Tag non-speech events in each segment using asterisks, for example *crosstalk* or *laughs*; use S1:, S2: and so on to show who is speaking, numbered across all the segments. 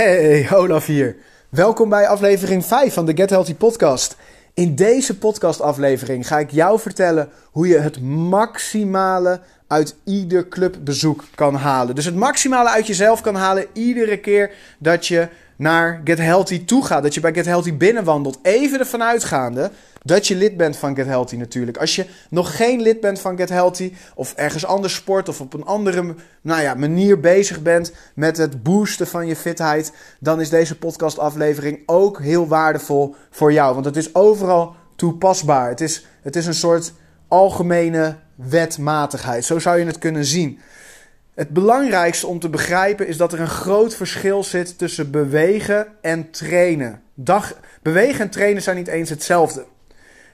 S1: Hey, Olaf hier. Welkom bij aflevering 5 van de Get Healthy podcast. In deze podcastaflevering ga ik jou vertellen hoe je het maximale uit ieder clubbezoek kan halen. Dus het maximale uit jezelf kan halen iedere keer dat je naar Get Healthy toe gaat. Dat je bij Get Healthy binnenwandelt. Even ervan uitgaande dat je lid bent van Get Healthy natuurlijk. Als je nog geen lid bent van Get Healthy of ergens anders sport of op een andere nou ja, manier bezig bent met het boosten van je fitheid, dan is deze podcastaflevering ook heel waardevol voor jou. Want het is overal toepasbaar. Het is, het is een soort algemene wetmatigheid. Zo zou je het kunnen zien. Het belangrijkste om te begrijpen is dat er een groot verschil zit tussen bewegen en trainen. Dag, bewegen en trainen zijn niet eens hetzelfde.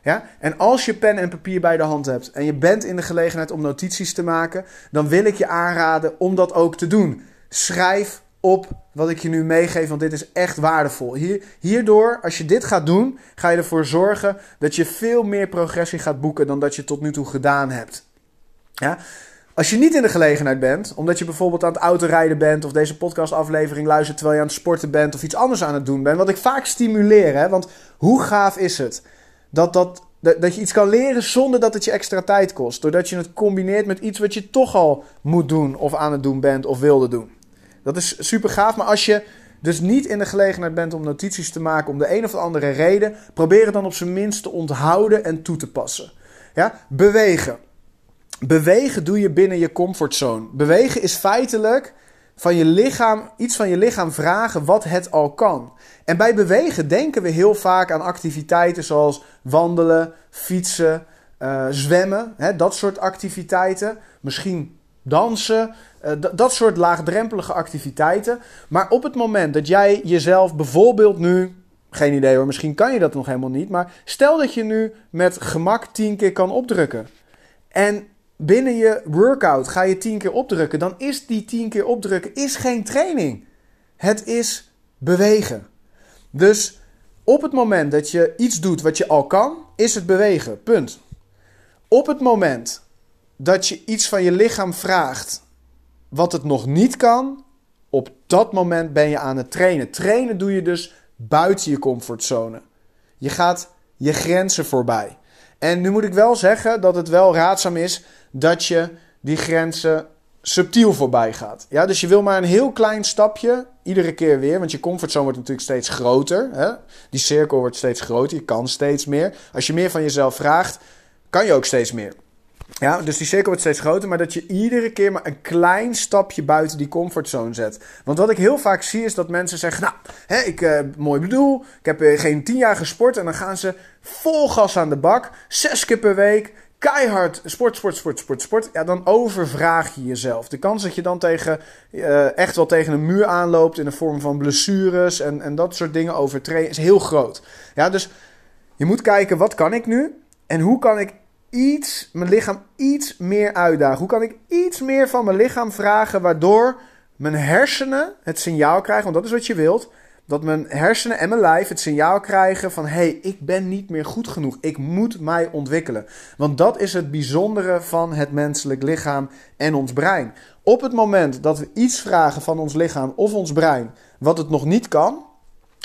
S1: Ja? En als je pen en papier bij de hand hebt en je bent in de gelegenheid om notities te maken, dan wil ik je aanraden om dat ook te doen. Schrijf op wat ik je nu meegeef, want dit is echt waardevol. Hier, hierdoor, als je dit gaat doen, ga je ervoor zorgen dat je veel meer progressie gaat boeken dan dat je tot nu toe gedaan hebt. Ja? Als je niet in de gelegenheid bent, omdat je bijvoorbeeld aan het autorijden bent of deze podcastaflevering luistert terwijl je aan het sporten bent of iets anders aan het doen bent, wat ik vaak stimuleer, hè? want hoe gaaf is het dat, dat, dat, je iets kan leren zonder dat het je extra tijd kost, doordat je het combineert met iets wat je toch al moet doen of aan het doen bent of wilde doen. Dat is super gaaf, maar als je dus niet in de gelegenheid bent om notities te maken om de een of andere reden, probeer het dan op zijn minst te onthouden en toe te passen. Ja? Bewegen. Bewegen doe je binnen je comfortzone. Bewegen is feitelijk van je lichaam, iets van je lichaam vragen wat het al kan. En bij bewegen denken we heel vaak aan activiteiten zoals wandelen, fietsen, uh, zwemmen, hè, dat soort activiteiten. Misschien dansen, uh, dat soort laagdrempelige activiteiten. Maar op het moment dat jij jezelf bijvoorbeeld nu, geen idee hoor, misschien kan je dat nog helemaal niet, maar stel dat je nu met gemak 10 keer kan opdrukken. En binnen je workout ga je 10 keer opdrukken, dan is die 10 keer opdrukken is geen training. Het is bewegen. Dus op het moment dat je iets doet wat je al kan, is het bewegen. Punt. Op het moment dat je iets van je lichaam vraagt wat het nog niet kan, op dat moment ben je aan het trainen. Trainen doe je dus buiten je comfortzone. Je gaat je grenzen voorbij. En nu moet ik wel zeggen dat het wel raadzaam is dat je die grenzen subtiel voorbij gaat. Ja, dus je wil maar een heel klein stapje, iedere keer weer, want je comfortzone wordt natuurlijk steeds groter. Hè? Die cirkel wordt steeds groter, je kan steeds meer. Als je meer van jezelf vraagt, kan je ook steeds meer. Ja, dus die cirkel wordt steeds groter, maar dat je iedere keer maar een klein stapje buiten die comfortzone zet. Want wat ik heel vaak zie is dat mensen zeggen: Nou, hè, ik uh, mooi bedoel, ik heb uh, geen tien jaar gesport. En dan gaan ze vol gas aan de bak, zes keer per week, keihard sport, sport, sport, sport, sport. Ja, dan overvraag je jezelf. De kans dat je dan tegen, uh, echt wel tegen een muur aanloopt in de vorm van blessures en, en dat soort dingen overtreden is heel groot. Ja, dus je moet kijken: wat kan ik nu? En hoe kan ik iets, mijn lichaam iets meer uitdagen? Hoe kan ik iets meer van mijn lichaam vragen waardoor mijn hersenen het signaal krijgen, want dat is wat je wilt, dat mijn hersenen en mijn lijf het signaal krijgen van hé, hey, ik ben niet meer goed genoeg. Ik moet mij ontwikkelen. Want dat is het bijzondere van het menselijk lichaam en ons brein. Op het moment dat we iets vragen van ons lichaam of ons brein wat het nog niet kan,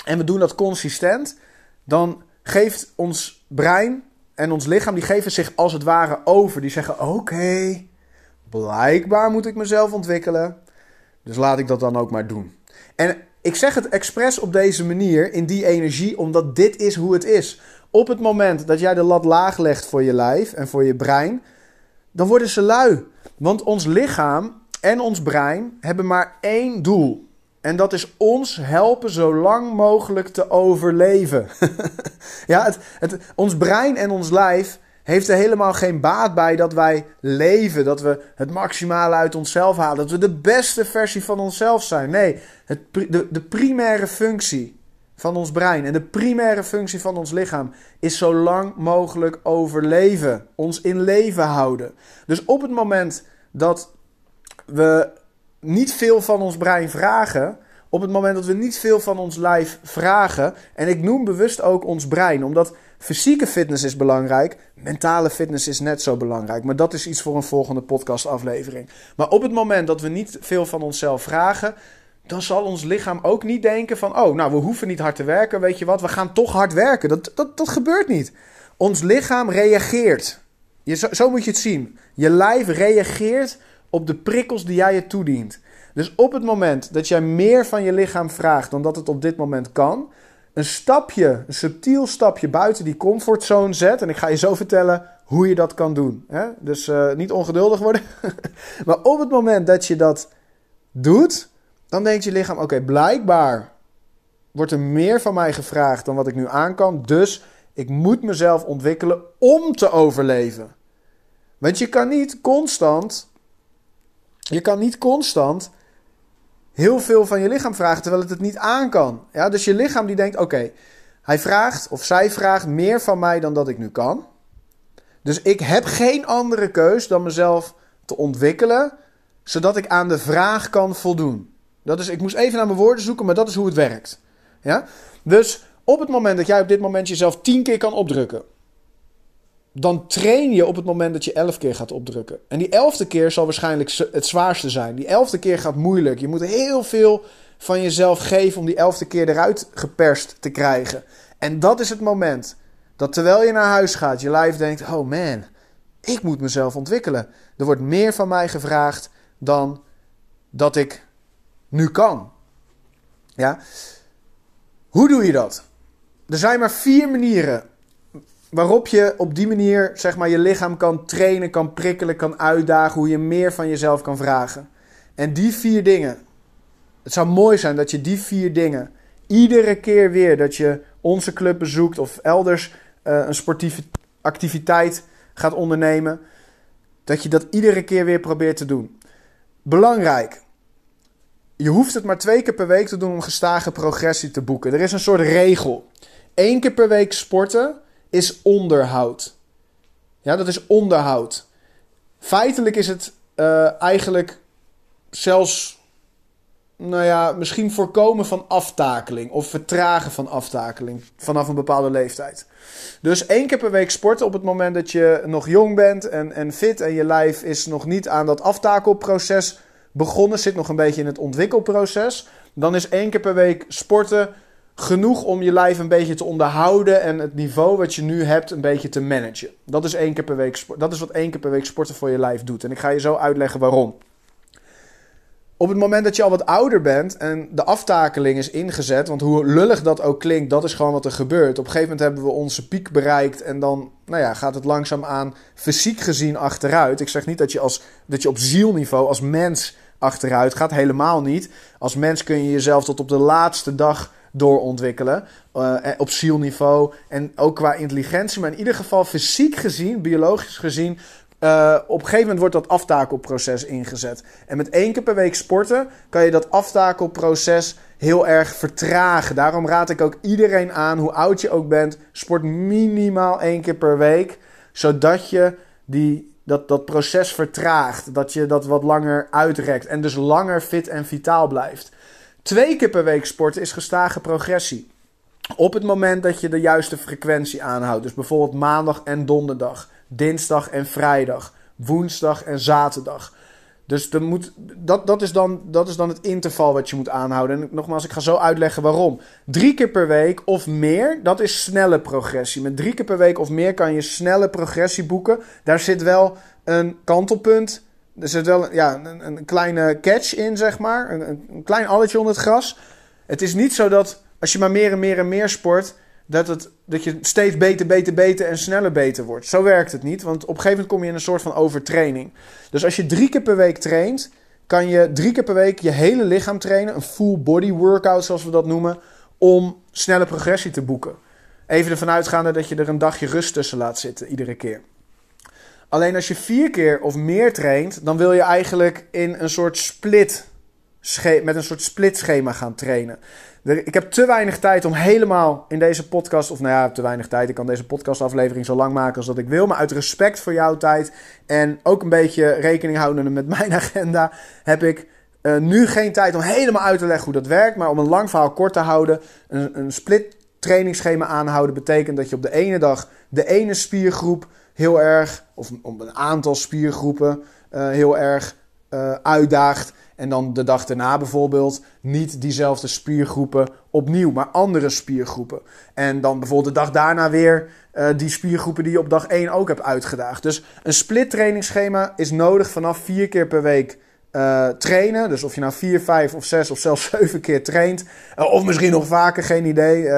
S1: en we doen dat consistent, dan geeft ons brein en ons lichaam die geven zich als het ware over. Die zeggen: Oké, blijkbaar moet ik mezelf ontwikkelen. Dus laat ik dat dan ook maar doen. En ik zeg het expres op deze manier, in die energie, omdat dit is hoe het is. Op het moment dat jij de lat laag legt voor je lijf en voor je brein, dan worden ze lui. Want ons lichaam en ons brein hebben maar één doel. En dat is ons helpen zo lang mogelijk te overleven. *laughs* ja, het, ons brein en ons lijf heeft er helemaal geen baat bij dat wij leven, dat we het maximale uit onszelf halen, dat we de beste versie van onszelf zijn. Nee, het, de, de primaire functie van ons brein en de primaire functie van ons lichaam is zo lang mogelijk overleven, ons in leven houden. Dus op het moment dat we niet veel van ons brein vragen, op het moment dat we niet veel van ons lijf vragen, en ik noem bewust ook ons brein, omdat fysieke fitness is belangrijk, mentale fitness is net zo belangrijk, maar dat is iets voor een volgende podcastaflevering. Maar op het moment dat we niet veel van onszelf vragen, dan zal ons lichaam ook niet denken van, oh, nou, we hoeven niet hard te werken, weet je wat, we gaan toch hard werken. Dat, dat, dat gebeurt niet. Ons lichaam reageert. Je, zo, zo moet je het zien. Je lijf reageert op de prikkels die jij je toedient. Dus op het moment dat jij meer van je lichaam vraagt dan dat het op dit moment kan, een stapje, een subtiel stapje buiten die comfortzone zet. En ik ga je zo vertellen hoe je dat kan doen. Hè? Dus uh, niet ongeduldig worden. *laughs* maar op het moment dat je dat doet, dan denkt je lichaam: oké, blijkbaar wordt er meer van mij gevraagd dan wat ik nu aan kan. Dus ik moet mezelf ontwikkelen om te overleven. Want je kan niet constant. Je kan niet constant heel veel van je lichaam vragen terwijl het het niet aan kan. Ja, dus je lichaam die denkt: oké, hij vraagt of zij vraagt meer van mij dan dat ik nu kan. Dus ik heb geen andere keus dan mezelf te ontwikkelen, zodat ik aan de vraag kan voldoen. Dat is, ik moest even naar mijn woorden zoeken, maar dat is hoe het werkt. Ja? Dus op het moment dat jij op dit moment jezelf tien keer kan opdrukken, dan train je op het moment dat je elf keer gaat opdrukken. En die elfde keer zal waarschijnlijk het zwaarste zijn. Die elfde keer gaat moeilijk. Je moet heel veel van jezelf geven om die elfde keer eruit geperst te krijgen. En dat is het moment dat terwijl je naar huis gaat, je lijf denkt: oh man, ik moet mezelf ontwikkelen. Er wordt meer van mij gevraagd dan dat ik nu kan. Ja? Hoe doe je dat? Er zijn maar vier manieren waarop je op die manier zeg maar, je lichaam kan trainen, kan prikkelen, kan uitdagen, hoe je meer van jezelf kan vragen. En die vier dingen, het zou mooi zijn dat je die vier dingen iedere keer weer dat je onze club bezoekt of elders uh, een sportieve activiteit gaat ondernemen, dat je dat iedere keer weer probeert te doen. Belangrijk. Je hoeft het maar twee keer per week te doen om gestage progressie te boeken. Er is een soort regel. Eén keer per week sporten is onderhoud. Ja, dat is onderhoud. Feitelijk is het uh, eigenlijk zelfs, nou ja, misschien voorkomen van aftakeling of vertragen van aftakeling vanaf een bepaalde leeftijd. Dus één keer per week sporten op het moment dat je nog jong bent en, en fit en je lijf is nog niet aan dat aftakelproces begonnen, zit nog een beetje in het ontwikkelproces. Dan is één keer per week sporten genoeg om je lijf een beetje te onderhouden en het niveau wat je nu hebt een beetje te managen. Dat is, één keer per week, dat is wat één keer per week sporten voor je lijf doet. En ik ga je zo uitleggen waarom. Op het moment dat je al wat ouder bent en de aftakeling is ingezet, want hoe lullig dat ook klinkt, dat is gewoon wat er gebeurt. Op een gegeven moment hebben we onze piek bereikt en dan nou ja, gaat het langzaamaan fysiek gezien achteruit. Ik zeg niet dat je, als, dat je op zielniveau als mens achteruit gaat, helemaal niet. Als mens kun je jezelf tot op de laatste dag doorontwikkelen. Uh, op zielniveau en ook qua intelligentie. Maar in ieder geval fysiek gezien, biologisch gezien, uh, op een gegeven moment wordt dat aftakelproces ingezet. En met één keer per week sporten kan je dat aftakelproces heel erg vertragen. Daarom raad ik ook iedereen aan, hoe oud je ook bent, sport minimaal één keer per week. Zodat je die, dat, dat proces vertraagt. Dat je dat wat langer uitrekt. En dus langer fit en vitaal blijft. Twee keer per week sporten is gestage progressie. Op het moment dat je de juiste frequentie aanhoudt. Dus bijvoorbeeld maandag en donderdag dinsdag en vrijdag, woensdag en zaterdag. Dus er moet, dat, dat, is dan, dat is dan het interval wat je moet aanhouden. En nogmaals, ik ga zo uitleggen waarom. Drie keer per week of meer, dat is snelle progressie. Met drie keer per week of meer kan je snelle progressie boeken. Daar zit wel een kantelpunt. Er zit wel ja, een, een kleine catch in, zeg maar. Een, een klein alletje onder het gras. Het is niet zo dat als je maar meer en meer en meer sport dat, het, dat je steeds beter, beter, beter en sneller beter wordt. Zo werkt het niet, want op een gegeven moment kom je in een soort van overtraining. Dus als je drie keer per week traint, kan je drie keer per week je hele lichaam trainen. Een full body workout, zoals we dat noemen, om snelle progressie te boeken. Even ervan uitgaande dat je er een dagje rust tussen laat zitten, iedere keer. Alleen als je vier keer of meer traint, dan wil je eigenlijk in een soort split, met een soort splitschema gaan trainen ik heb te weinig tijd om helemaal in deze podcast, of nou ja, te weinig tijd. Ik kan deze podcastaflevering zo lang maken als dat ik wil. Maar uit respect voor jouw tijd en ook een beetje rekening houden met *laughs* mijn agenda, heb ik uh, nu geen tijd om helemaal uit te leggen hoe dat werkt. Maar om een lang verhaal kort te houden, een, een split trainingsschema aanhouden betekent dat je op de ene dag de ene spiergroep heel erg, of op een aantal spiergroepen uh, heel erg uh, uitdaagt. En dan de dag daarna bijvoorbeeld niet diezelfde spiergroepen opnieuw, maar andere spiergroepen. En dan bijvoorbeeld de dag daarna weer uh, die spiergroepen die je op dag 1 ook hebt uitgedaagd. Dus een split trainingsschema is nodig vanaf vier keer per week uh, trainen. Dus of je nou vier, vijf of zes of zelfs *laughs* zeven keer traint. Uh, of misschien nog vaker, geen idee. Uh,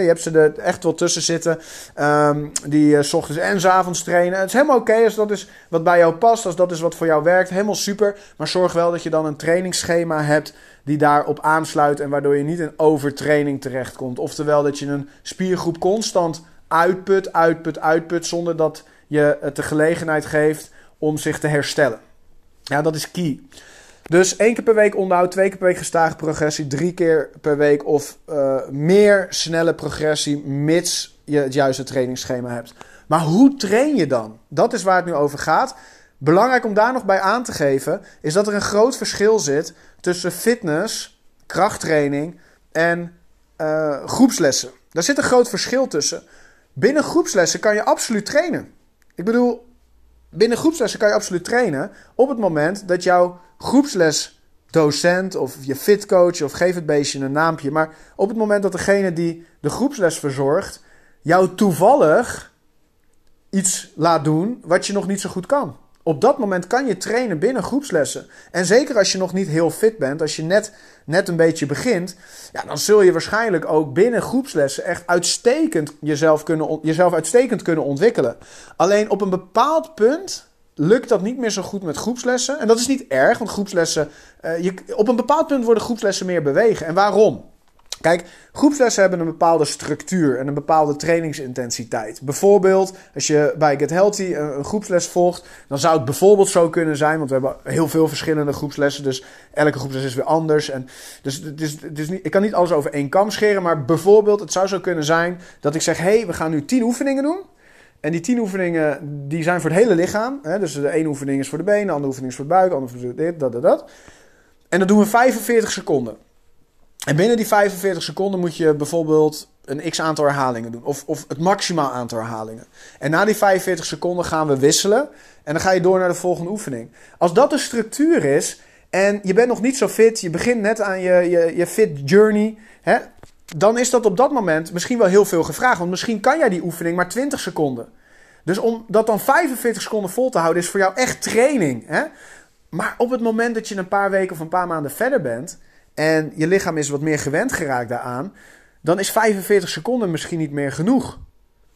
S1: je hebt ze er echt wel tussen zitten. Um, die s ochtends en s avonds trainen. Het is helemaal oké als dat is wat bij jou past. Als dat is wat voor jou werkt. Helemaal super. Maar zorg wel dat je dan een trainingsschema hebt die daarop aansluit. En waardoor je niet in overtraining terechtkomt. Oftewel dat je een spiergroep constant uitput, uitput, uitput. Zonder dat je het de gelegenheid geeft om zich te herstellen. Ja, dat is key. Dus één keer per week onderhoud, twee keer per week gestage progressie, drie keer per week of uh, meer snelle progressie, mits je het juiste trainingsschema hebt. Maar hoe train je dan? Dat is waar het nu over gaat. Belangrijk om daar nog bij aan te geven, is dat er een groot verschil zit tussen fitness, krachttraining en uh, groepslessen. Daar zit een groot verschil tussen. Binnen groepslessen kan je absoluut trainen. Ik bedoel, binnen groepslessen kan je absoluut trainen op het moment dat jouw groepslesdocent of je fitcoach of geef het beestje een naampje, maar op het moment dat degene die de groepsles verzorgt jou toevallig iets laat doen wat je nog niet zo goed kan. Op dat moment kan je trainen binnen groepslessen. En zeker als je nog niet heel fit bent, als je net, net een beetje begint, ja, dan zul je waarschijnlijk ook binnen groepslessen echt uitstekend jezelf, kunnen, jezelf uitstekend kunnen ontwikkelen. Alleen op een bepaald punt lukt dat niet meer zo goed met groepslessen. En dat is niet erg, want groepslessen, uh, je, op een bepaald punt worden groepslessen meer bewegen. En waarom? Kijk, groepslessen hebben een bepaalde structuur en een bepaalde trainingsintensiteit. Bijvoorbeeld, als je bij Get Healthy een, groepsles volgt, dan zou het bijvoorbeeld zo kunnen zijn, want we hebben heel veel verschillende groepslessen, dus elke groepsles is weer anders. En dus het is, het is niet, ik kan niet alles over één kam scheren, maar bijvoorbeeld, het zou zo kunnen zijn dat ik zeg: hé, hey, we gaan nu 10 oefeningen doen. En die 10 oefeningen die zijn voor het hele lichaam. Hè? Dus de ene oefening is voor de benen, de andere oefening is voor de buik, de andere voor dit, dat, dat, dat. En dat doen we 45 seconden. En binnen die 45 seconden moet je bijvoorbeeld een x aantal herhalingen doen. Of, of het maximaal aantal herhalingen. En na die 45 seconden gaan we wisselen. En dan ga je door naar de volgende oefening. Als dat de structuur is. En je bent nog niet zo fit. Je begint net aan je, je, je fit journey. Hè, dan is dat op dat moment misschien wel heel veel gevraagd. Want misschien kan jij die oefening maar 20 seconden. Dus om dat dan 45 seconden vol te houden is voor jou echt training. Hè? Maar op het moment dat je een paar weken of een paar maanden verder bent en je lichaam is wat meer gewend geraakt daaraan, dan is 45 seconden misschien niet meer genoeg.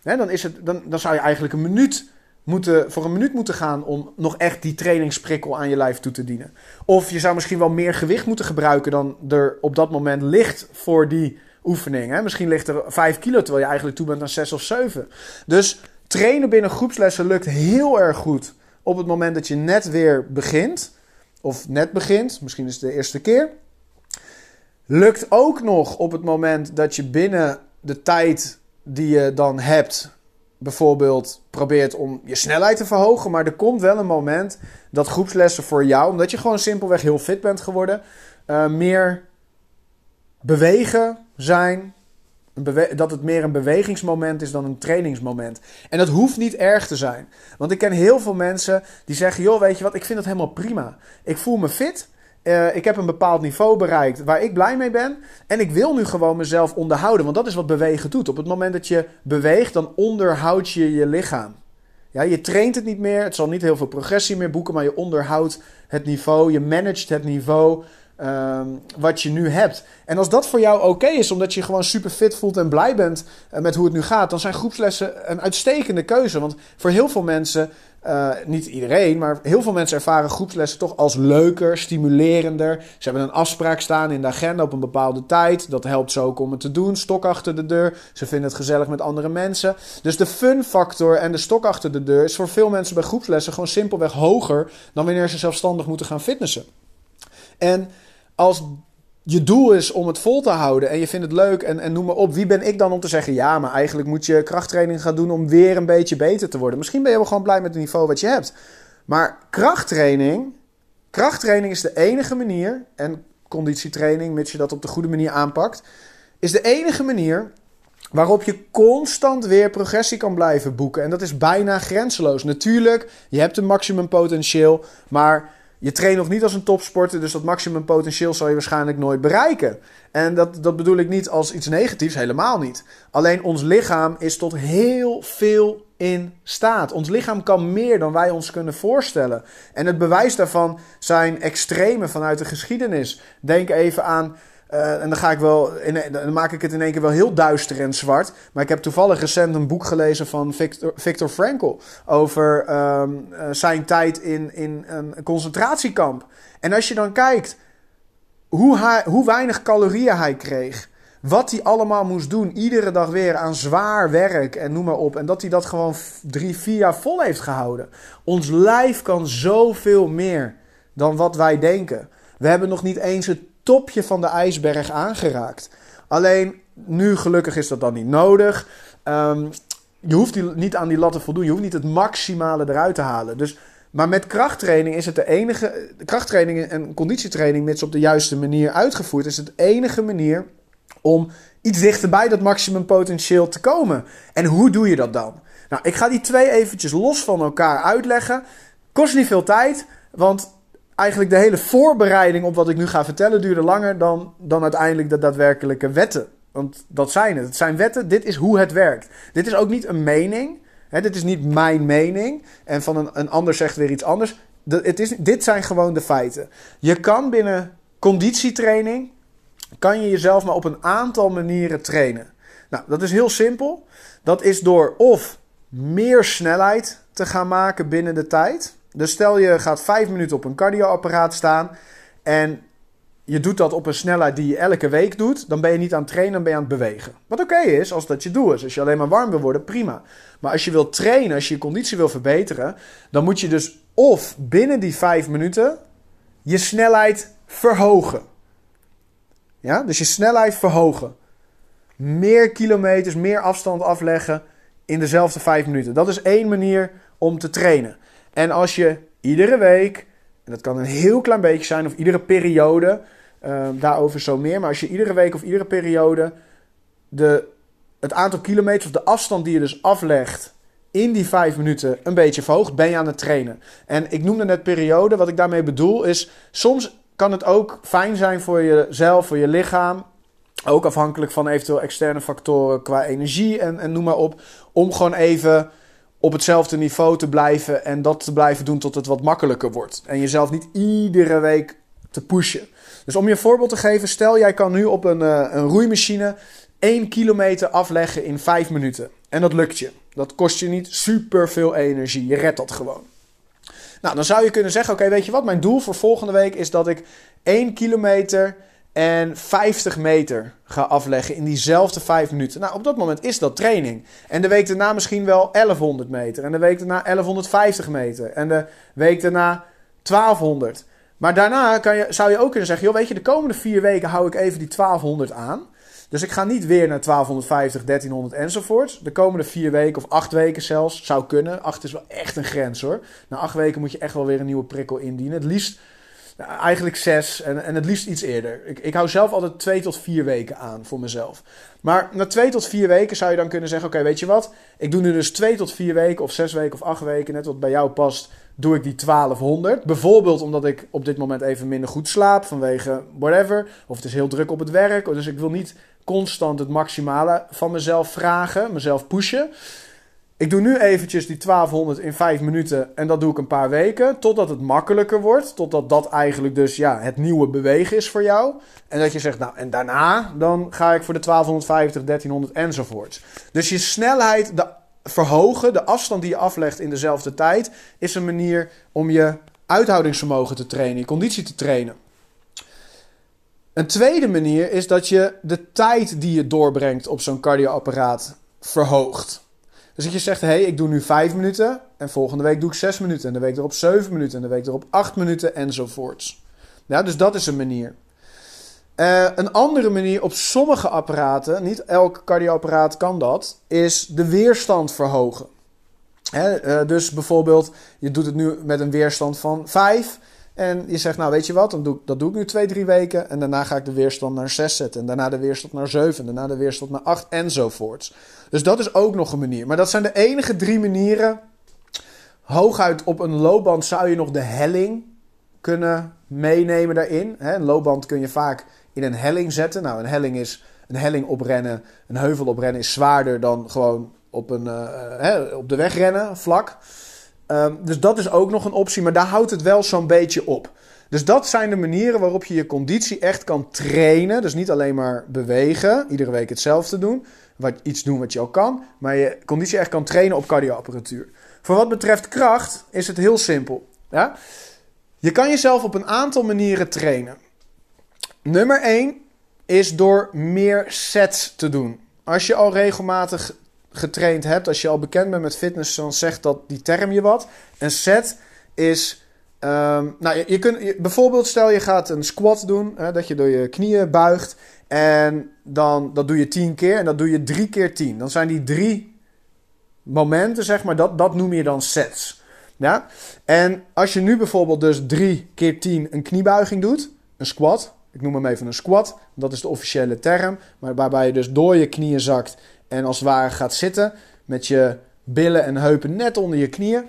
S1: dan, is het, dan, dan zou je eigenlijk een minuut moeten, voor een minuut moeten gaan om nog echt die trainingsprikkel aan je lijf toe te dienen. Of je zou misschien wel meer gewicht moeten gebruiken dan er op dat moment ligt voor die oefening. Misschien ligt er 5 kilo terwijl je eigenlijk toe bent aan 6 of 7. Dus trainen binnen groepslessen lukt heel erg goed op het moment dat je net weer begint. Of net begint, misschien is het de eerste keer. Lukt ook nog op het moment dat je binnen de tijd die je dan hebt, bijvoorbeeld probeert om je snelheid te verhogen. Maar er komt wel een moment dat groepslessen voor jou, omdat je gewoon simpelweg heel fit bent geworden, uh, meer bewegen zijn. dat het meer een bewegingsmoment is dan een trainingsmoment. En dat hoeft niet erg te zijn. Want ik ken heel veel mensen die zeggen: joh, weet je wat, ik vind dat helemaal prima. Ik voel me fit. Uh, ik heb een bepaald niveau bereikt waar ik blij mee ben. En ik wil nu gewoon mezelf onderhouden. Want dat is wat bewegen doet. Op het moment dat je beweegt, dan onderhoud je je lichaam. Ja, je traint het niet meer. Het zal niet heel veel progressie meer boeken. Maar je onderhoudt het niveau. Je managt het niveau. Ehm, wat je nu hebt. En als dat voor jou oké is, omdat je gewoon super fit voelt en blij bent uh, met hoe het nu gaat, dan zijn groepslessen een uitstekende keuze. Want voor heel veel mensen, uh, niet iedereen, maar heel veel mensen ervaren groepslessen toch als leuker, stimulerender. Ze hebben een afspraak staan in de agenda op een bepaalde tijd. Dat helpt zo ook om het te doen. Stok achter de deur. Ze vinden het gezellig met andere mensen. Dus de fun factor en de stok achter de deur is voor veel mensen bij groepslessen gewoon simpelweg hoger dan wanneer ze zelfstandig moeten gaan fitnessen. En als je doel is om het vol te houden en je vindt het leuk en, en noem maar op, wie ben ik dan om te zeggen: ja, maar eigenlijk moet je krachttraining gaan doen om weer een beetje beter te worden? Misschien ben je wel gewoon blij met het niveau wat je hebt. Maar krachttraining, krachttraining is de enige manier, en conditietraining, mits je dat op de goede manier aanpakt, is de enige manier waarop je constant weer progressie kan blijven boeken. En dat is bijna grenzeloos. Natuurlijk, je hebt een maximum potentieel, maar je traint nog niet als een topsporter, dus dat maximum potentieel zal je waarschijnlijk nooit bereiken. En dat, dat bedoel ik niet als iets negatiefs, helemaal niet. Alleen ons lichaam is tot heel veel in staat. Ons lichaam kan meer dan wij ons kunnen voorstellen. En het bewijs daarvan zijn extremen vanuit de geschiedenis. Denk even aan uh, en dan, ga ik wel in, dan maak ik het in één keer wel heel duister en zwart. Maar ik heb toevallig recent een boek gelezen van Victor, Victor Frankl. Over um, uh, zijn tijd in, in een concentratiekamp. En als je dan kijkt hoe, hij, hoe weinig calorieën hij kreeg. Wat hij allemaal moest doen, iedere dag weer aan zwaar werk en noem maar op. En dat hij dat gewoon drie, vier jaar vol heeft gehouden. Ons lijf kan zoveel meer dan wat wij denken. We hebben nog niet eens het topje van de ijsberg aangeraakt. Alleen nu gelukkig is dat dan niet nodig. Um, je hoeft die, niet aan die lat te voldoen. Je hoeft niet het maximale eruit te halen. Dus, maar met krachttraining is het de enige. Krachttraining en conditietraining, mits op de juiste manier uitgevoerd, is het enige manier om iets dichter bij dat maximumpotentieel te komen. En hoe doe je dat dan? Nou, ik ga die twee eventjes los van elkaar uitleggen. Kost niet veel tijd, want eigenlijk de hele voorbereiding op wat ik nu ga vertellen duurde langer dan, dan uiteindelijk de daadwerkelijke wetten. Want dat zijn het. Het zijn wetten. Dit is hoe het werkt. Dit is ook niet een mening. Hè, dit is niet mijn mening. En van een, een ander zegt weer iets anders. het is, dit zijn gewoon de feiten. Je kan binnen conditietraining. Kan je jezelf maar op een aantal manieren trainen. Nou, dat is heel simpel. Dat is door of meer snelheid te gaan maken binnen de tijd. Dus stel je gaat vijf minuten op een cardioapparaat staan en je doet dat op een snelheid die je elke week doet, dan ben je niet aan het trainen, dan ben je aan het bewegen. Wat oké is, als dat je doel is. Als je alleen maar warm wil worden, prima. Maar als je wilt trainen, als je je conditie wil verbeteren, dan moet je dus of binnen die vijf minuten je snelheid verhogen. Ja, dus je snelheid verhogen. Meer kilometers, meer afstand afleggen in dezelfde vijf minuten. Dat is één manier om te trainen. En als je iedere week, en dat kan een heel klein beetje zijn, of iedere periode, uh, daarover zo meer, maar als je iedere week of iedere periode de, het aantal kilometers of de afstand die je dus aflegt in die vijf minuten een beetje verhoogt, ben je aan het trainen. En ik noemde net periode, wat ik daarmee bedoel is, soms kan het ook fijn zijn voor jezelf, voor je lichaam, ook afhankelijk van eventueel externe factoren qua energie en, en noem maar op, om gewoon even op hetzelfde niveau te blijven en dat te blijven doen tot het wat makkelijker wordt. En jezelf niet iedere week te pushen. Dus om je een voorbeeld te geven, stel jij kan nu op een, uh, een roeimachine 1 kilometer afleggen in 5 minuten. En dat lukt je. Dat kost je niet super veel energie. Je redt dat gewoon. Nou, dan zou je kunnen zeggen: Oké, weet je wat? Mijn doel voor volgende week is dat ik 1 kilometer en 50 meter ga afleggen in diezelfde 5 minuten. Nou, op dat moment is dat training. En de week daarna misschien wel 1100 meter. En de week daarna 1150 meter. En de week daarna 1200. Maar daarna kan je, zou je ook kunnen zeggen: joh, weet je, de komende vier weken hou ik even die 1200 aan. Dus ik ga niet weer naar 1250, 1300 enzovoort. De komende vier weken of acht weken zelfs zou kunnen. Acht is wel echt een grens hoor. Na acht weken moet je echt wel weer een nieuwe prikkel indienen. Het liefst eigenlijk zes en, en het liefst iets eerder. Ik, ik hou zelf altijd twee tot vier weken aan voor mezelf. Maar na twee tot vier weken zou je dan kunnen zeggen: Oké, weet je wat? Ik doe nu dus twee tot vier weken, of zes weken of acht weken, net wat bij jou past. Doe ik die 1200. Bijvoorbeeld omdat ik op dit moment even minder goed slaap vanwege whatever. Of het is heel druk op het werk. Dus ik wil niet constant het maximale van mezelf vragen, mezelf pushen. Ik doe nu eventjes die 1200 in 5 minuten en dat doe ik een paar weken. Totdat het makkelijker wordt. Totdat dat eigenlijk dus ja, het nieuwe bewegen is voor jou. En dat je zegt, nou en daarna dan ga ik voor de 1250, 1300 enzovoorts. Dus je snelheid verhogen, de afstand die je aflegt in dezelfde tijd, is een manier om je uithoudingsvermogen te trainen, je conditie te trainen. Een tweede manier is dat je de tijd die je doorbrengt op zo'n cardioapparaat verhoogt. Dus dat je zegt, hé, hey, ik doe nu 5 minuten en volgende week doe ik 6 minuten en de week erop 7 minuten en de week erop 8 minuten enzovoorts. Ja, dus dat is een manier. Uh, een andere manier op sommige apparaten, niet elk cardioapparaat kan dat, is de weerstand verhogen. Hè, uh, dus bijvoorbeeld, je doet het nu met een weerstand van 5 en je zegt, nou weet je wat, dan doe, dat doe ik nu 2, 3 weken en daarna ga ik de weerstand naar 6 zetten en daarna de weerstand naar 7 en daarna de weerstand naar 8 enzovoorts. Dus dat is ook nog een manier. Maar dat zijn de enige drie manieren. Hooguit op een loopband zou je nog de helling kunnen meenemen daarin. Een loopband kun je vaak in een helling zetten. Nou, een helling is een helling oprennen, een heuvel oprennen is zwaarder dan gewoon op, een, uh, hè, op de weg rennen, vlak. Um, dus dat is ook nog een optie, maar daar houdt het wel zo'n beetje op. Dus dat zijn de manieren waarop je je conditie echt kan trainen. Dus niet alleen maar bewegen, iedere week hetzelfde doen, wat, iets doen wat je al kan, maar je conditie echt kan trainen op cardioapparatuur. Voor wat betreft kracht is het heel simpel. Ja? Je kan jezelf op een aantal manieren trainen. Nummer 1 is door meer sets te doen. Als je al regelmatig getraind hebt, als je al bekend bent met fitness, dan zegt dat die term je wat. Een set is. Um, nou, je, je kunt, bijvoorbeeld, stel je gaat een squat doen, hè, dat je door je knieën buigt. En dan, dat doe je 10 keer en dat doe je 3 keer 10. Dan zijn die drie momenten, zeg maar, dat, dat noem je dan sets. Ja? En als je nu bijvoorbeeld dus 3 keer 10 een kniebuiging doet, een squat, ik noem hem even een squat, dat is de officiële term, maar waarbij je dus door je knieën zakt en als het ware gaat zitten met je billen en heupen net onder je knieën.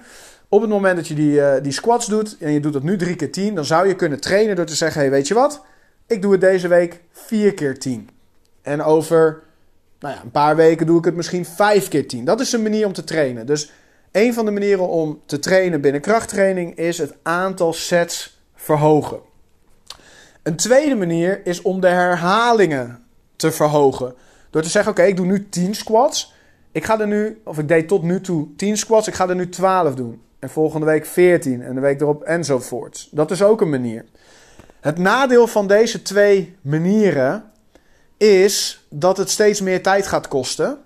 S1: Op het moment dat je die, uh, die squats doet en je doet dat nu 3 keer 10, dan zou je kunnen trainen door te zeggen: hey, weet je wat? Ik doe het deze week 4 keer 10. En over nou ja, een paar weken doe ik het misschien 5 keer 10. Dat is een manier om te trainen. Dus een van de manieren om te trainen binnen krachttraining is het aantal sets verhogen. Een tweede manier is om de herhalingen te verhogen. Door te zeggen: Oké, ik doe nu 10 squats. Ik ga er nu, of ik deed tot nu toe 10 squats, ik ga er nu 12 doen. En volgende week 14 en de week erop enzovoorts. Dat is ook een manier. Het nadeel van deze twee manieren is dat het steeds meer tijd gaat kosten.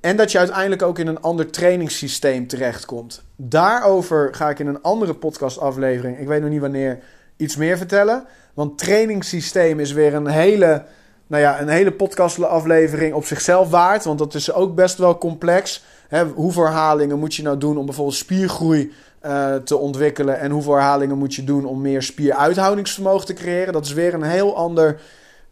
S1: En dat je uiteindelijk ook in een ander trainingssysteem terechtkomt. Daarover ga ik in een andere podcastaflevering, ik weet nog niet wanneer, iets meer vertellen. Want trainingssysteem is weer een hele, nou ja, een hele podcastaflevering op zichzelf waard. Want dat is ook best wel complex. Hè, hoeveel herhalingen moet je nou doen om bijvoorbeeld spiergroei uh, te ontwikkelen? En hoeveel herhalingen moet je doen om meer spieruithoudingsvermogen te creëren? Dat is weer een heel ander,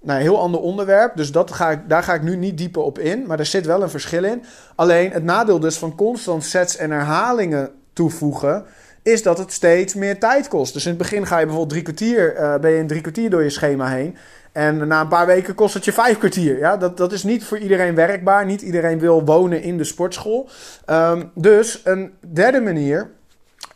S1: nou, heel ander onderwerp. Dus dat ga ik, daar ga ik nu niet dieper op in. Maar er zit wel een verschil in. Alleen het nadeel dus van constant sets en herhalingen toevoegen is dat het steeds meer tijd kost. Dus in het begin ga je bijvoorbeeld drie kwartier, uh, ben je in drie kwartier door je schema heen. En na een paar weken kost het je vijf kwartier. Ja, dat, dat is niet voor iedereen werkbaar. Niet iedereen wil wonen in de sportschool. Um, dus een derde manier,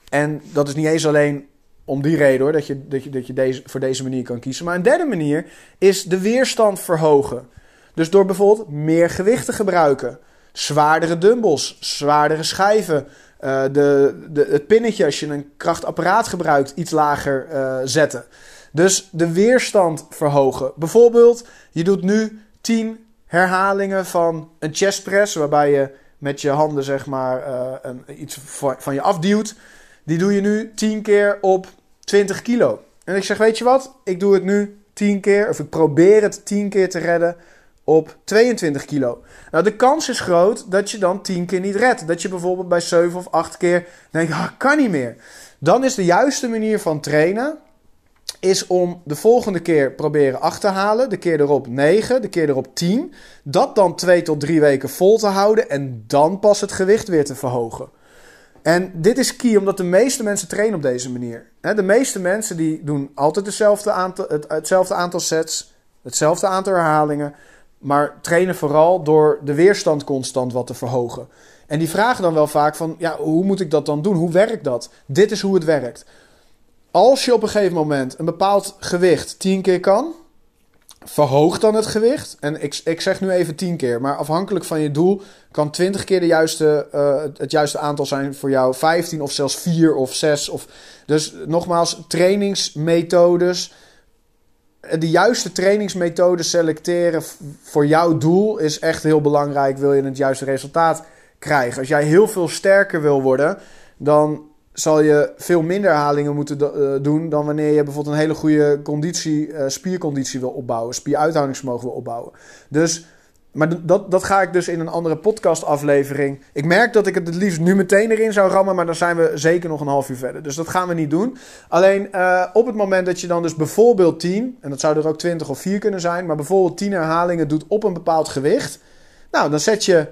S1: en dat is niet eens alleen om die reden hoor, dat je, dat je, dat je deze, voor deze manier kan kiezen. Maar een derde manier is de weerstand verhogen. Dus door bijvoorbeeld meer gewicht te gebruiken. Zwaardere dumbbells, zwaardere schijven, uh, de, de, het pinnetje als je een krachtapparaat gebruikt iets lager uh, zetten. Dus de weerstand verhogen. Bijvoorbeeld, je doet nu 10 herhalingen van een chest press, waarbij je met je handen zeg maar uh, een, iets van je afduwt. Die doe je nu 10 keer op 20 kilo. En ik zeg, weet je wat? Ik doe het nu 10 keer, of ik probeer het 10 keer te redden op 22 kilo. Nou, de kans is groot dat je dan 10 keer niet redt. Dat je bijvoorbeeld bij 7 of 8 keer denkt, ah, kan niet meer. Dan is de juiste manier van trainen is om de volgende keer proberen 8 te halen, de keer erop 9, de keer erop 10. Dat dan 2 tot 3 weken vol te houden en dan pas het gewicht weer te verhogen. En dit is key omdat de meeste mensen trainen op deze manier. De meeste mensen die doen altijd hetzelfde aantal, hetzelfde aantal sets, hetzelfde aantal herhalingen. Maar trainen vooral door de weerstand constant wat te verhogen. En die vragen dan wel vaak van, ja, hoe moet ik dat dan doen? Hoe werkt dat? Dit is hoe het werkt. Als je op een gegeven moment een bepaald gewicht 10 keer kan, verhoog dan het gewicht. En ik, ik zeg nu even 10 keer, maar afhankelijk van je doel kan 20 keer de juiste, uh, het juiste aantal zijn voor jou. 15 of zelfs 4 of 6. Of, dus nogmaals, trainingsmethodes de juiste trainingsmethode selecteren voor jouw doel is echt heel belangrijk. Wil je het juiste resultaat krijgen? Als jij heel veel sterker wil worden, dan zal je veel minder herhalingen moeten uh, doen dan wanneer je bijvoorbeeld een hele goede conditie, uh, spierconditie wil opbouwen, spieruithoudingsvermogen wil opbouwen. Dus maar dat, dat ga ik dus in een andere podcastaflevering. Ik merk dat ik het het liefst nu meteen erin zou rammen, maar dan zijn we zeker nog een half uur verder. Dus dat gaan we niet doen. Alleen uh, op het moment dat je dan dus bijvoorbeeld 10, en dat zou er ook 20 of 4 kunnen zijn, maar bijvoorbeeld 10 herhalingen doet op een bepaald gewicht. Nou, dan zet je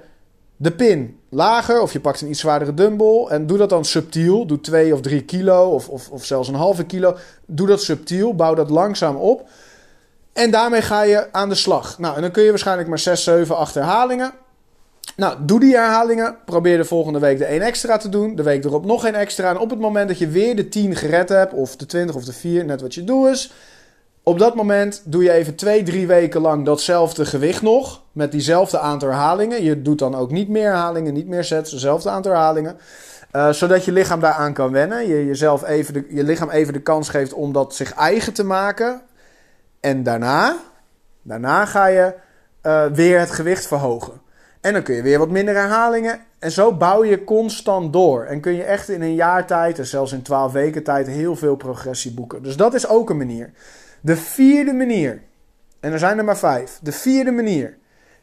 S1: de pin lager of je pakt een iets zwaardere dumbbell en doe dat dan subtiel. Doe 2 of 3 kilo of, of, of zelfs een halve kilo. Doe dat subtiel, bouw dat langzaam op. En daarmee ga je aan de slag. Nou, en dan kun je waarschijnlijk maar 6, 7, 8 herhalingen. Nou, doe die herhalingen. Probeer de volgende week de 1 extra te doen. De week erop nog één extra. En op het moment dat je weer de 10 gered hebt, of de 20 of de 4, net wat je doet is. Op dat moment doe je even 2, 3 weken lang datzelfde gewicht nog. Met diezelfde aantal herhalingen. Je doet dan ook niet meer herhalingen, niet meer sets, dezelfde aantal herhalingen. Uh, zodat je lichaam daaraan kan wennen. Je, jezelf even je lichaam even de kans geeft om dat zich eigen te maken. En daarna, daarna ga je uh, weer het gewicht verhogen. En dan kun je weer wat minder herhalingen. En zo bouw je constant door. En kun je echt in een jaar tijd, en zelfs in twaalf weken tijd, heel veel progressie boeken. Dus dat is ook een manier. De vierde manier, en er zijn er maar vijf. De vierde manier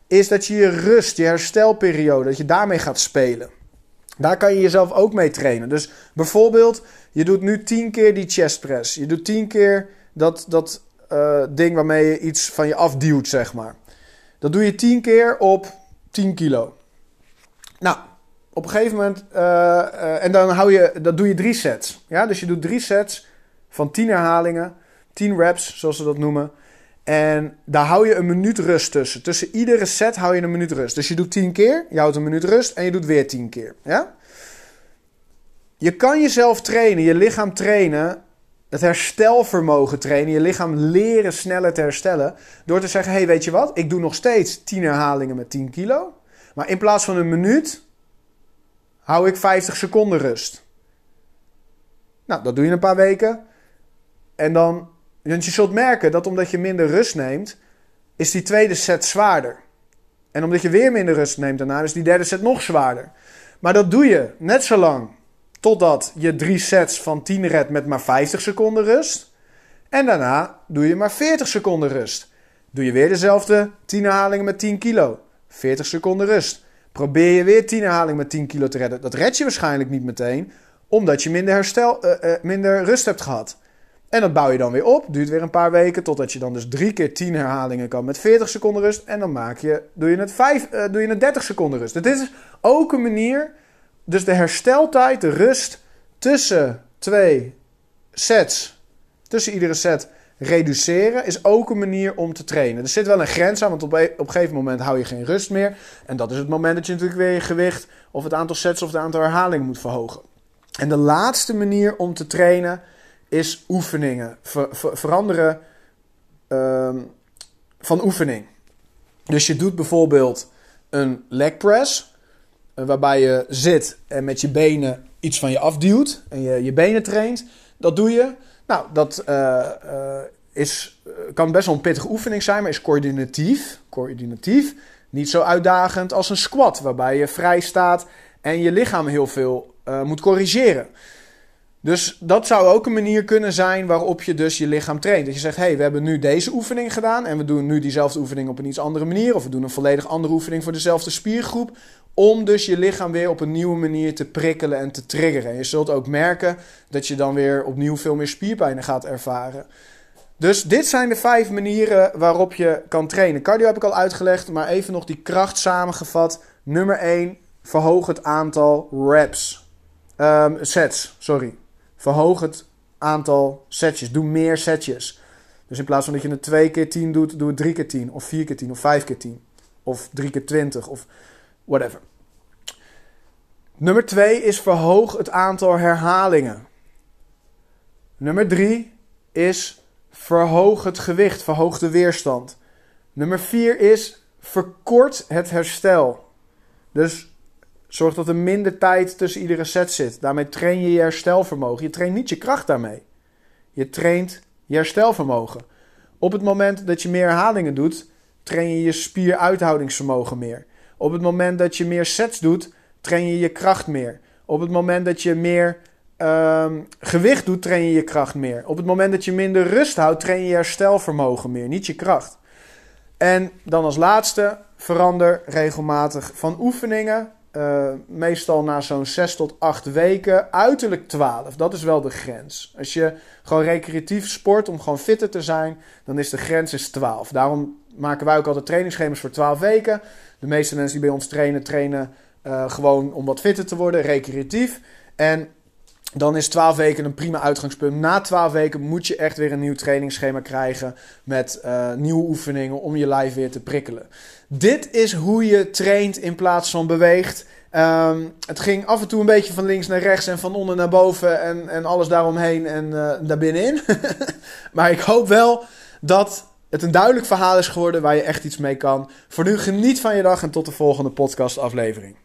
S1: is dat je je rust, je herstelperiode, dat je daarmee gaat spelen. Daar kan je jezelf ook mee trainen. Dus bijvoorbeeld, je doet nu tien keer die chest press. Je doet tien keer dat, dat uh, ding waarmee je iets van je afduwt, zeg maar. Dat doe je tien keer op 10 kilo. Nou, op een gegeven moment, uh, uh, en dan hou je, dat doe je drie sets. Ja, dus je doet drie sets van 10 herhalingen, 10 reps, zoals ze dat noemen. En daar hou je een minuut rust tussen. Tussen iedere set hou je een minuut rust. Dus je doet 10 keer, je houdt een minuut rust en je doet weer 10 keer. Ja? Je kan jezelf trainen, je lichaam trainen, het herstelvermogen trainen, je lichaam leren sneller te herstellen. Door te zeggen: hey, weet je wat? Ik doe nog steeds 10 herhalingen met 10 kilo. Maar in plaats van een minuut hou ik 50 seconden rust. Nou, dat doe je een paar weken. En dan, want je zult merken dat omdat je minder rust neemt, is die tweede set zwaarder. En omdat je weer minder rust neemt daarna, is die derde set nog zwaarder. Maar dat doe je net zo lang totdat je drie sets van 10 redt met maar 50 seconden rust. En daarna doe je maar 40 seconden rust. Doe je weer dezelfde 10 herhalingen met 10 kilo. 40 seconden rust. Probeer je weer 10 herhalingen met 10 kilo te redden. Dat red je waarschijnlijk niet meteen, omdat je minder, herstel, uh, uh, minder rust hebt gehad. En dat bouw je dan weer op. Duurt weer een paar weken. Totdat je dan dus drie keer 10 herhalingen kan met 40 seconden rust. En dan maak je, doe, je het 5, uh, doe je het 30 seconden rust. Dus dit is ook een manier. Dus de hersteltijd, de rust tussen twee sets. Tussen iedere set reduceren is ook een manier om te trainen. Er zit wel een grens aan, want op op een gegeven moment hou je geen rust meer. En dat is het moment dat je natuurlijk weer je gewicht of het aantal sets of het aantal herhalingen moet verhogen. En de laatste manier om te trainen is oefeningen. Ver, ver, veranderen um, van oefening. Dus je doet bijvoorbeeld een leg press, waarbij je zit en met je benen iets van je afduwt en je je benen traint. Dat doe je. Nou, dat uh, uh, is, kan best wel een pittige oefening zijn, maar is coördinatief. Coördinatief. Niet zo uitdagend als een squat, waarbij je vrij staat en je lichaam heel veel moet corrigeren. Dus dat zou ook een manier kunnen zijn waarop je dus je lichaam traint. Dat je zegt, hé, hey, we hebben nu deze oefening gedaan en we doen nu diezelfde oefening op een iets andere manier. Of we doen een volledig andere oefening voor dezelfde spiergroep. Om dus je lichaam weer op een nieuwe manier te prikkelen en te triggeren. En je zult ook merken dat je dan weer opnieuw veel meer spierpijn gaat ervaren. Dus dit zijn de vijf manieren waarop je kan trainen. Cardio heb ik al uitgelegd, maar even nog die kracht samengevat. Nummer 1, verhoog het aantal reps. Um, sets, sorry. Verhoog het aantal setjes. Doe meer setjes. Dus in plaats van dat je het 2 keer 10 doet, doe het 3 keer 10. Of 4 keer 10. Of 5 keer 10. Of 3 keer 20. Of whatever. Nummer 2 is verhoog het aantal herhalingen. Nummer 3 is verhoog het gewicht, verhoog de weerstand. Nummer 4 is verkort het herstel. Dus zorg dat er minder tijd tussen iedere set zit. Daarmee train je je herstelvermogen. Je traint niet je kracht daarmee. Je traint je herstelvermogen. Op het moment dat je meer herhalingen doet, train je je spieruithoudingsvermogen meer. Op het moment dat je meer sets doet, train je je kracht meer. Op het moment dat je meer um, gewicht doet, train je je kracht meer. Op het moment dat je minder rust houdt, train je je herstelvermogen meer, niet je kracht. En dan als laatste, verander regelmatig van oefeningen. Uh, meestal na zo'n 6 tot 8 weken, uiterlijk 12. Dat is wel de grens. Als je gewoon recreatief sport om gewoon fitter te zijn, dan is de grens is 12. Daarom maken wij ook altijd trainingsschema's voor 12 weken. De meeste mensen die bij ons trainen, trainen uh, gewoon om wat fitter te worden, recreatief. En dan is 12 weken een prima uitgangspunt. Na 12 weken moet je echt weer een nieuw trainingsschema krijgen met uh, nieuwe oefeningen om je lijf weer te prikkelen. Dit is hoe je traint in plaats van beweegt. Um, het ging af en toe een beetje van links naar rechts en van onder naar boven en, en alles daaromheen en uh, daar binnenin. *laughs* maar ik hoop wel dat het een duidelijk verhaal is geworden waar je echt iets mee kan. Voor nu geniet van je dag en tot de volgende podcast aflevering.